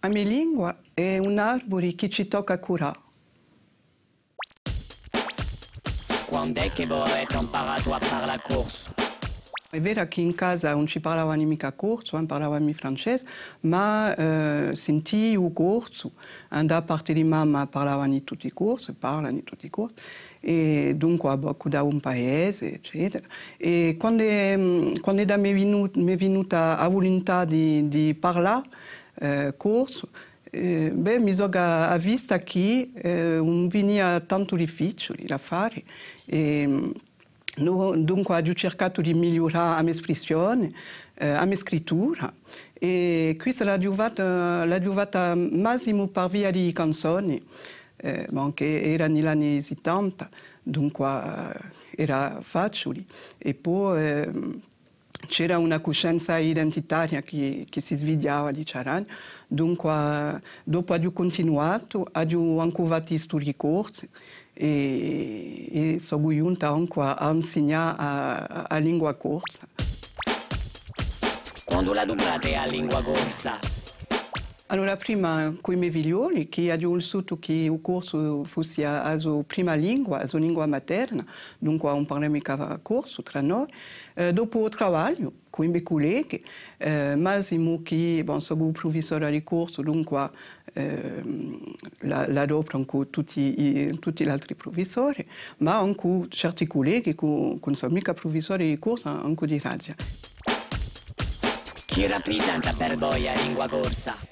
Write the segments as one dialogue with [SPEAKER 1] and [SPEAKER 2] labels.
[SPEAKER 1] La mia lingua è un arbore che ci tocca curare.
[SPEAKER 2] Quando è che vorrei impara a parlare la corsa?
[SPEAKER 1] È vero che in casa non ci parlavano mica corso, non parlavamo francese, ma eh, sentivo corso. Da parte di mamma parlavano tutti i corsi, parlano tutti i corsi. E dunque da un paese, eccetera. E quando, quando da mi è venuta la volontà di, di parlare eh, corso, eh, beh, mi sono vista che eh, non veniva tanto difficile da fare. E, dunque ho cercato di migliorare la mia espressione, eh, la mia scrittura e questa l'ha giovata, l'ha giovata massimo per via di canzoni eh, che erano negli anni 70, dunque era facile. C'era una coscienza identitaria che, che si svegliava di Ciarani, dunque dopo ho continuato, ho ancora fatto studi corsi e, e sono giunta anche a insegnare a, a lingua corsa.
[SPEAKER 2] Quando la dublate a lingua corsa?
[SPEAKER 1] Allora, prima con i miei figlioli, che ho vissuto che il corso fosse la sua prima lingua, la sua lingua materna, dunque non parliamo mica corso tra noi. Eh, dopo il lavoro, con i miei colleghi, eh, Massimo che bon, sono un professore di corso, dunque eh, l'adopero con tutti, tutti gli altri professori, ma anche certi colleghi che non sono mica professori di corso, anche di razia.
[SPEAKER 2] Chi rappresenta per voi la lingua corsa?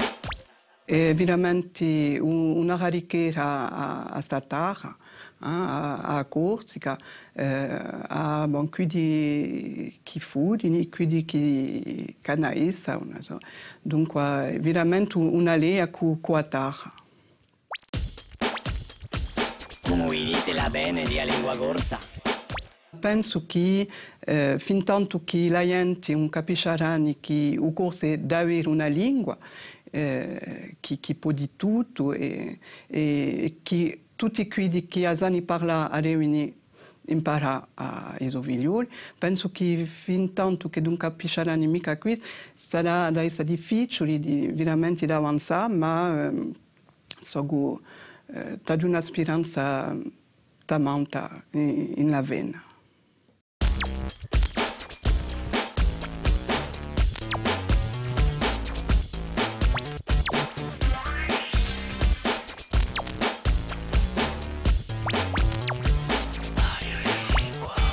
[SPEAKER 1] È veramente una rarichera a, a statara, a, a Corsica, eh, a bon, chi fudi, quindi chi canaista, so. dunque è veramente una lea con a terra.
[SPEAKER 2] Come dite la bene di lingua corsa?
[SPEAKER 1] Penso che eh, fin tanto che la gente non capisce che il corso è davvero una lingua, eh, può di tutto e, e che tutti quelli che hanno parlato a riunione imparare a esoviglioli. Penso che fin tanto che mica qui sarà da difficile di, veramente di avanzare, ma eh, so, eh, una speranza tamanta in, in la vena.